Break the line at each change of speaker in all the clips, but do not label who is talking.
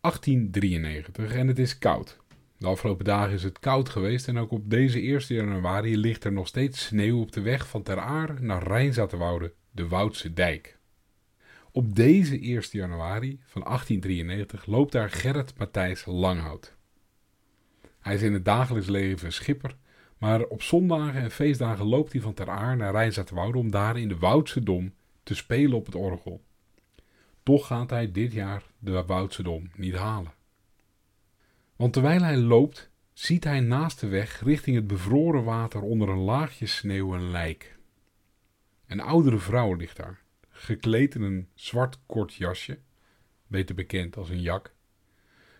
1893 en het is koud. De afgelopen dagen is het koud geweest en ook op deze 1 januari ligt er nog steeds sneeuw op de weg van Ter Aar naar Rijnzaterwoude, de Woudse dijk. Op deze 1 januari van 1893 loopt daar Gerrit Matthijs Langhout. Hij is in het dagelijks leven schipper, maar op zondagen en feestdagen loopt hij van Ter Aar naar Rijnzaterwoude om daar in de Woudse Dom te spelen op het orgel. Toch gaat hij dit jaar de Woudse Dom niet halen. Want terwijl hij loopt, ziet hij naast de weg richting het bevroren water onder een laagje sneeuw een lijk. Een oudere vrouw ligt daar, gekleed in een zwart kort jasje, beter bekend als een jak,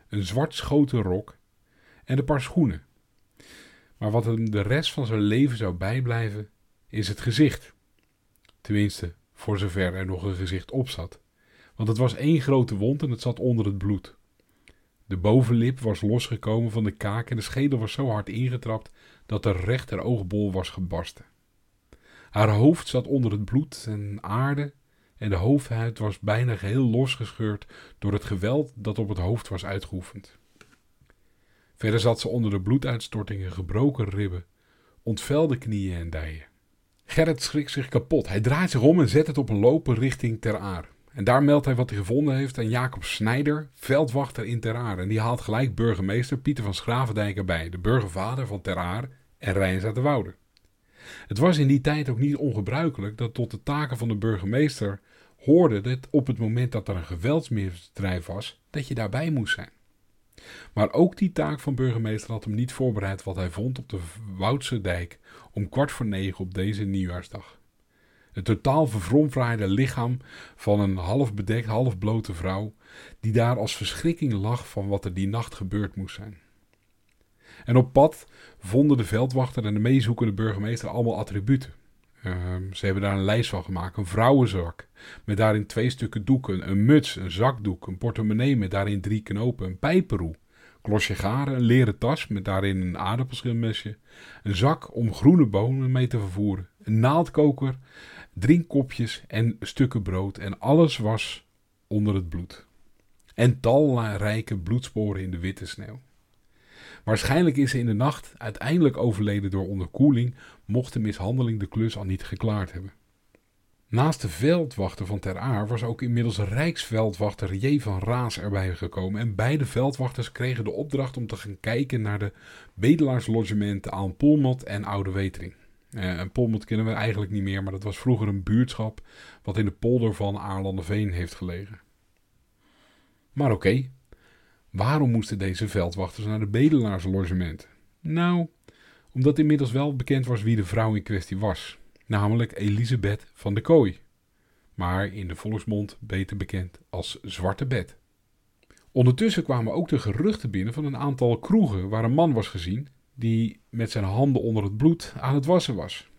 een zwart schoten rok en een paar schoenen. Maar wat hem de rest van zijn leven zou bijblijven, is het gezicht. Tenminste, voor zover er nog een gezicht op zat. Want het was één grote wond en het zat onder het bloed. De bovenlip was losgekomen van de kaak en de schedel was zo hard ingetrapt dat de rechter oogbol was gebarsten. Haar hoofd zat onder het bloed en aarde en de hoofdhuid was bijna geheel losgescheurd door het geweld dat op het hoofd was uitgeoefend. Verder zat ze onder de bloeduitstortingen, gebroken ribben, ontvelde knieën en dijen. Gerrit schrikt zich kapot. Hij draait zich om en zet het op een lopen richting Ter Aar. En daar meldt hij wat hij gevonden heeft aan Jacob Snijder, veldwachter in Ter Aar. En die haalt gelijk burgemeester Pieter van Schravendijk erbij, de burgervader van Ter Aar en Rijns de Woude. Het was in die tijd ook niet ongebruikelijk dat tot de taken van de burgemeester hoorde dat op het moment dat er een geweldsmisdrijf was, dat je daarbij moest zijn. Maar ook die taak van burgemeester had hem niet voorbereid wat hij vond op de Woudse dijk om kwart voor negen op deze nieuwjaarsdag. Het totaal vervromfraaide lichaam van een half bedekt, half blote vrouw, die daar als verschrikking lag van wat er die nacht gebeurd moest zijn. En op pad vonden de veldwachter en de meezoekende burgemeester allemaal attributen. Ehm, ze hebben daar een lijst van gemaakt. Een vrouwenzak met daarin twee stukken doeken, een muts, een zakdoek, een portemonnee met daarin drie knopen, een pijperoe, klosje garen, een leren tas met daarin een aardappelschilmesje, een zak om groene bonen mee te vervoeren, een naaldkoker drinkkopjes en stukken brood en alles was onder het bloed. En talrijke bloedsporen in de witte sneeuw. Waarschijnlijk is ze in de nacht uiteindelijk overleden door onderkoeling, mocht de mishandeling de klus al niet geklaard hebben. Naast de veldwachter van Ter Aar was ook inmiddels Rijksveldwachter J. van Raas erbij gekomen. En beide veldwachters kregen de opdracht om te gaan kijken naar de bedelaarslogementen aan Polmot en Oude Wetering. Uh, Polmot kennen we eigenlijk niet meer, maar dat was vroeger een buurtschap wat in de polder van Aarlanderveen heeft gelegen. Maar oké, waarom moesten deze veldwachters naar de bedelaarslogement? Nou, omdat inmiddels wel bekend was wie de vrouw in kwestie was, namelijk Elisabeth van de Kooi, maar in de volksmond beter bekend als Zwarte Bed. Ondertussen kwamen ook de geruchten binnen van een aantal kroegen waar een man was gezien die met zijn handen onder het bloed aan het wassen was.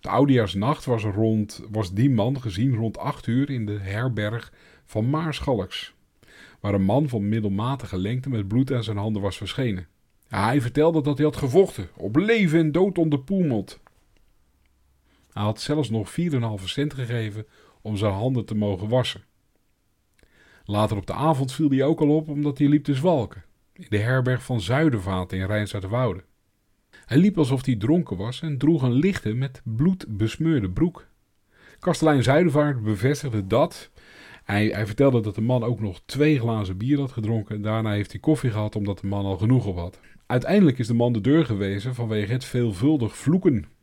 De oudejaarsnacht was, rond, was die man gezien rond acht uur in de herberg van Maarschalks, waar een man van middelmatige lengte met bloed aan zijn handen was verschenen. hij vertelde dat hij had gevochten, op leven en dood onder Poelmot. Hij had zelfs nog 4,5 cent gegeven om zijn handen te mogen wassen. Later op de avond viel hij ook al op omdat hij liep te zwalken, in de herberg van Zuidervaat in Rijnstaterwoude. Hij liep alsof hij dronken was en droeg een lichte met bloed besmeurde broek. Kastelein Zuidervaart bevestigde dat. Hij, hij, vertelde dat de man ook nog twee glazen bier had gedronken. Daarna heeft hij koffie gehad omdat de man al genoeg op had. Uiteindelijk is de man de deur gewezen vanwege het veelvuldig vloeken.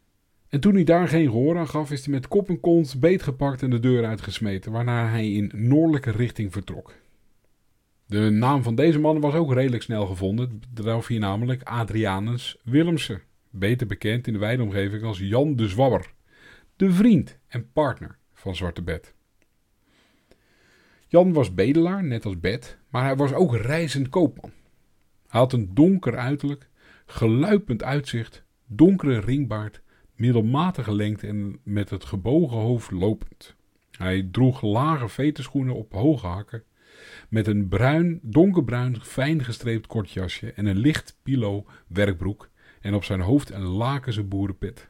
En toen hij daar geen gehoor aan gaf, is hij met kop en kont beetgepakt en de deur uitgesmeten, waarna hij in noordelijke richting vertrok. De naam van deze man was ook redelijk snel gevonden. Daarover hier namelijk Adrianus Willemsen, beter bekend in de wijde omgeving als Jan de Zwabber, de vriend en partner van Zwarte Bed. Jan was bedelaar, net als Bed, maar hij was ook reizend koopman. Hij had een donker uiterlijk, geluipend uitzicht, donkere ringbaard, middelmatige lengte en met het gebogen hoofd lopend. Hij droeg lage vetenschoenen op hoge hakken, met een bruin, donkerbruin, fijn gestreept kort jasje en een licht pilo werkbroek en op zijn hoofd een lakense boerenpet.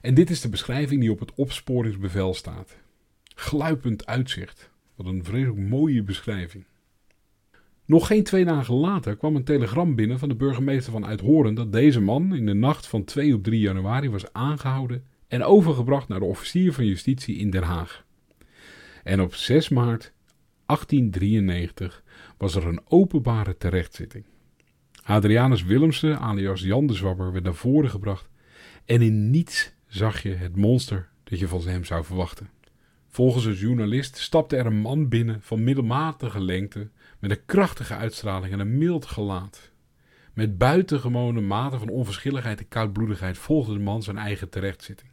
En dit is de beschrijving die op het opsporingsbevel staat. Gluipend uitzicht. Wat een vreselijk mooie beschrijving. Nog geen twee dagen later kwam een telegram binnen van de burgemeester van Uithoren dat deze man in de nacht van 2 op 3 januari was aangehouden en overgebracht naar de officier van justitie in Den Haag. En op 6 maart 1893 was er een openbare terechtzitting. Adrianus Willemsen, alias Jan de Zwabber, werd naar voren gebracht en in niets zag je het monster dat je van hem zou verwachten. Volgens een journalist stapte er een man binnen van middelmatige lengte, met een krachtige uitstraling en een mild gelaat. Met buitengewone mate van onverschilligheid en koudbloedigheid volgde de man zijn eigen terechtzitting.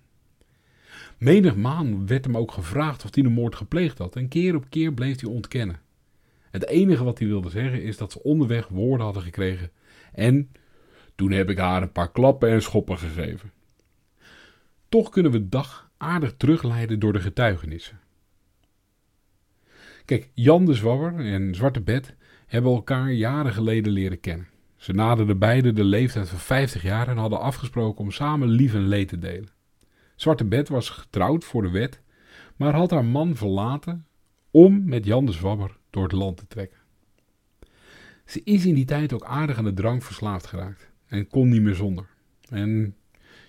Menig maan werd hem ook gevraagd of hij de moord gepleegd had en keer op keer bleef hij ontkennen. Het enige wat hij wilde zeggen is dat ze onderweg woorden hadden gekregen en toen heb ik haar een paar klappen en schoppen gegeven. Toch kunnen we dag aardig terugleiden door de getuigenissen. Kijk, Jan de Zwabber en Zwarte Bed hebben elkaar jaren geleden leren kennen. Ze naderden beide de leeftijd van 50 jaar en hadden afgesproken om samen lief en leed te delen. Zwarte Bed was getrouwd voor de wet, maar had haar man verlaten om met Jan de Zwabber door het land te trekken. Ze is in die tijd ook aardig aan de drank verslaafd geraakt en kon niet meer zonder. En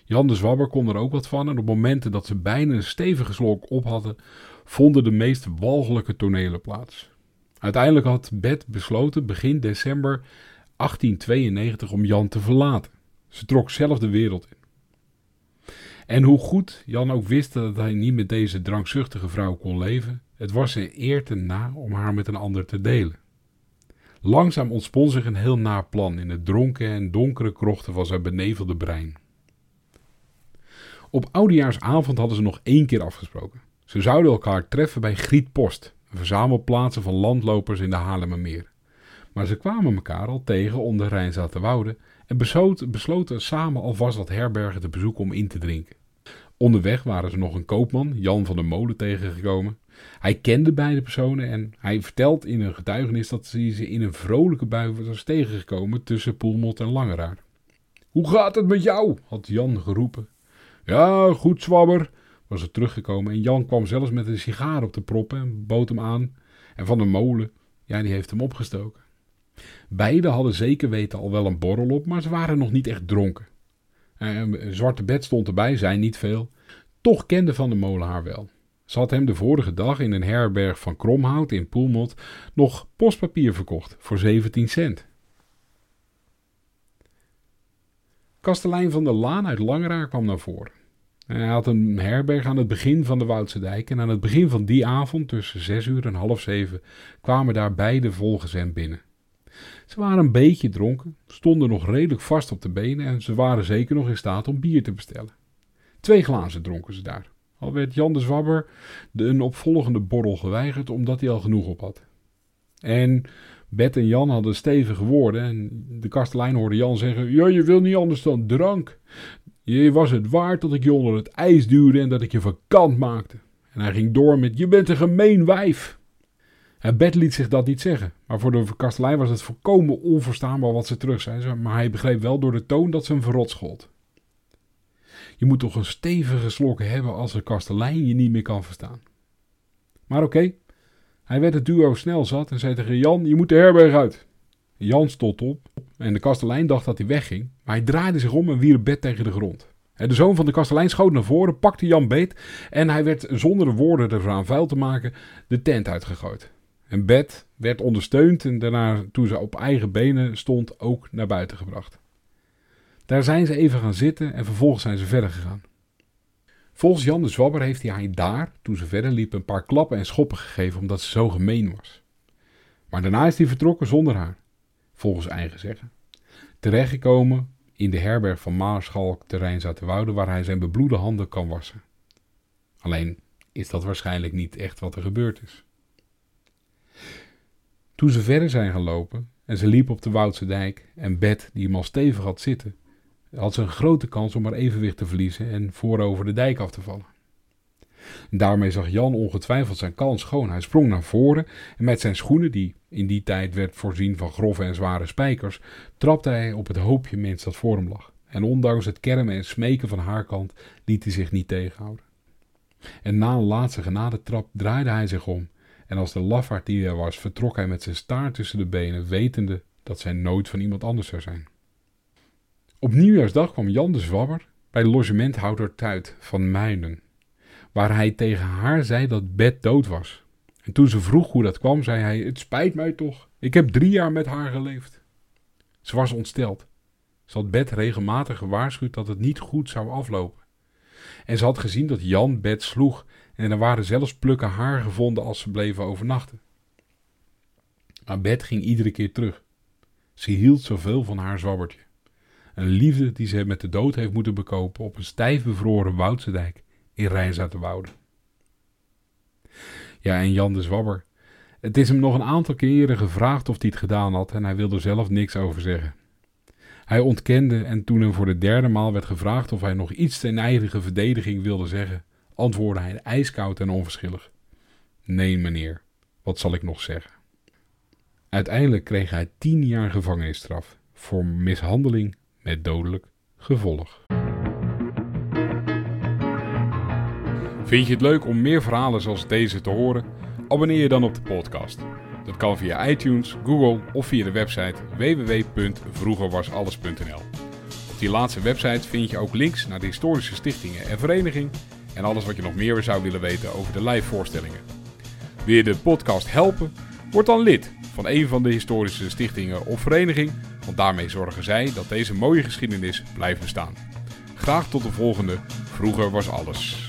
Jan de Zwabber kon er ook wat van en op momenten dat ze bijna een stevige slok op hadden, vonden de meest walgelijke tonelen plaats. Uiteindelijk had Bet besloten begin december 1892 om Jan te verlaten. Ze trok zelf de wereld in. En hoe goed Jan ook wist dat hij niet met deze drankzuchtige vrouw kon leven, het was zijn eer te na om haar met een ander te delen. Langzaam ontspon zich een heel naar plan in het dronken en donkere krochten van zijn benevelde brein. Op oudejaarsavond hadden ze nog één keer afgesproken. Ze zouden elkaar treffen bij Grietpost, een verzamelplaatsen van landlopers in de Haarlemmermeer. Maar ze kwamen elkaar al tegen onder Rijnzaterwoude en besloten, besloten samen alvast wat herbergen te bezoeken om in te drinken. Onderweg waren ze nog een koopman, Jan van der Molen, tegengekomen. Hij kende beide personen en hij vertelt in een getuigenis dat hij ze in een vrolijke bui was tegengekomen tussen Poelmot en Langeraar. Hoe gaat het met jou? had Jan geroepen. Ja, goed, zwabber, was er teruggekomen. En Jan kwam zelfs met een sigaar op de proppen en bood hem aan. En Van der Molen, ja, die heeft hem opgestoken. Beiden hadden zeker weten al wel een borrel op, maar ze waren nog niet echt dronken. Een zwarte bed stond erbij, zei niet veel. Toch kende Van der Molen haar wel. Ze had hem de vorige dag in een herberg van Kromhout in Poelmot nog postpapier verkocht voor 17 cent. Kastelein van der Laan uit Langeraar kwam naar voren. Hij had een herberg aan het begin van de Woudse Dijk en aan het begin van die avond, tussen zes uur en half zeven, kwamen daar beide volgens hem binnen. Ze waren een beetje dronken, stonden nog redelijk vast op de benen en ze waren zeker nog in staat om bier te bestellen. Twee glazen dronken ze daar. Al werd Jan de Zwabber de een opvolgende borrel geweigerd omdat hij al genoeg op had. En Bet en Jan hadden stevige woorden en de kastelein hoorde Jan zeggen: Ja, je wil niet anders dan drank. Je was het waard dat ik je onder het ijs duwde en dat ik je vakant maakte. En hij ging door met: Je bent een gemeen wijf. En Bet liet zich dat niet zeggen, maar voor de kastelein was het volkomen onverstaanbaar wat ze terug zei. Maar hij begreep wel door de toon dat ze hem verrot schold. Je moet toch een stevige slok hebben als de kastelein je niet meer kan verstaan. Maar oké, hij werd het duo snel zat en zei tegen Jan: Je moet de herberg uit. Jan stond op en de kastelein dacht dat hij wegging, maar hij draaide zich om en wierp bed tegen de grond. De zoon van de kastelein schoot naar voren, pakte Jan beet en hij werd zonder woorden eraan vuil te maken de tent uitgegooid. En bed werd ondersteund en daarna, toen ze op eigen benen stond, ook naar buiten gebracht. Daar zijn ze even gaan zitten en vervolgens zijn ze verder gegaan. Volgens Jan de Zwabber heeft hij haar daar, toen ze verder liepen, een paar klappen en schoppen gegeven omdat ze zo gemeen was. Maar daarna is hij vertrokken zonder haar, volgens eigen zeggen. Terechtgekomen in de herberg van Maarschalk te Rijnzaterwoude waar hij zijn bebloede handen kan wassen. Alleen is dat waarschijnlijk niet echt wat er gebeurd is. Toen ze verder zijn gelopen, en ze liep op de Woudse dijk en Bet, die hem al stevig had zitten, had ze een grote kans om haar evenwicht te verliezen en voorover de dijk af te vallen. Daarmee zag Jan ongetwijfeld zijn kans schoon. Hij sprong naar voren en met zijn schoenen, die in die tijd werd voorzien van grove en zware spijkers, trapte hij op het hoopje mens dat voor hem lag. En ondanks het kermen en smeken van haar kant liet hij zich niet tegenhouden. En na een laatste genadetrap draaide hij zich om. En als de lafaard die hij was, vertrok hij met zijn staart tussen de benen, wetende dat zij nooit van iemand anders zou zijn. Op nieuwjaarsdag kwam Jan de Zwabber bij logementhouder Tuit van Muiden, waar hij tegen haar zei dat Bet dood was. En toen ze vroeg hoe dat kwam, zei hij: Het spijt mij toch, ik heb drie jaar met haar geleefd. Ze was ontsteld. Ze had Bet regelmatig gewaarschuwd dat het niet goed zou aflopen. En ze had gezien dat Jan Bet sloeg en er waren zelfs plukken haar gevonden als ze bleven overnachten. Maar Bet ging iedere keer terug. Ze hield zoveel van haar zwabbertje. Een liefde die ze met de dood heeft moeten bekopen op een stijf bevroren Woudse dijk in Rijnzaterwoude. Ja, en Jan de Zwabber. Het is hem nog een aantal keren gevraagd of hij het gedaan had en hij wilde zelf niks over zeggen. Hij ontkende en toen hem voor de derde maal werd gevraagd of hij nog iets ten eigen verdediging wilde zeggen, antwoordde hij ijskoud en onverschillig. Nee, meneer, wat zal ik nog zeggen? Uiteindelijk kreeg hij tien jaar gevangenisstraf voor mishandeling met dodelijk gevolg. Vind je het leuk om meer verhalen zoals deze te horen? Abonneer je dan op de podcast. Dat kan via iTunes, Google of via de website www.vroegerwasalles.nl. Op die laatste website vind je ook links naar de historische stichtingen en vereniging en alles wat je nog meer zou willen weten over de live voorstellingen. Wil je de podcast helpen? Word dan lid van een van de historische stichtingen of vereniging, want daarmee zorgen zij dat deze mooie geschiedenis blijft bestaan. Graag tot de volgende. Vroeger was alles.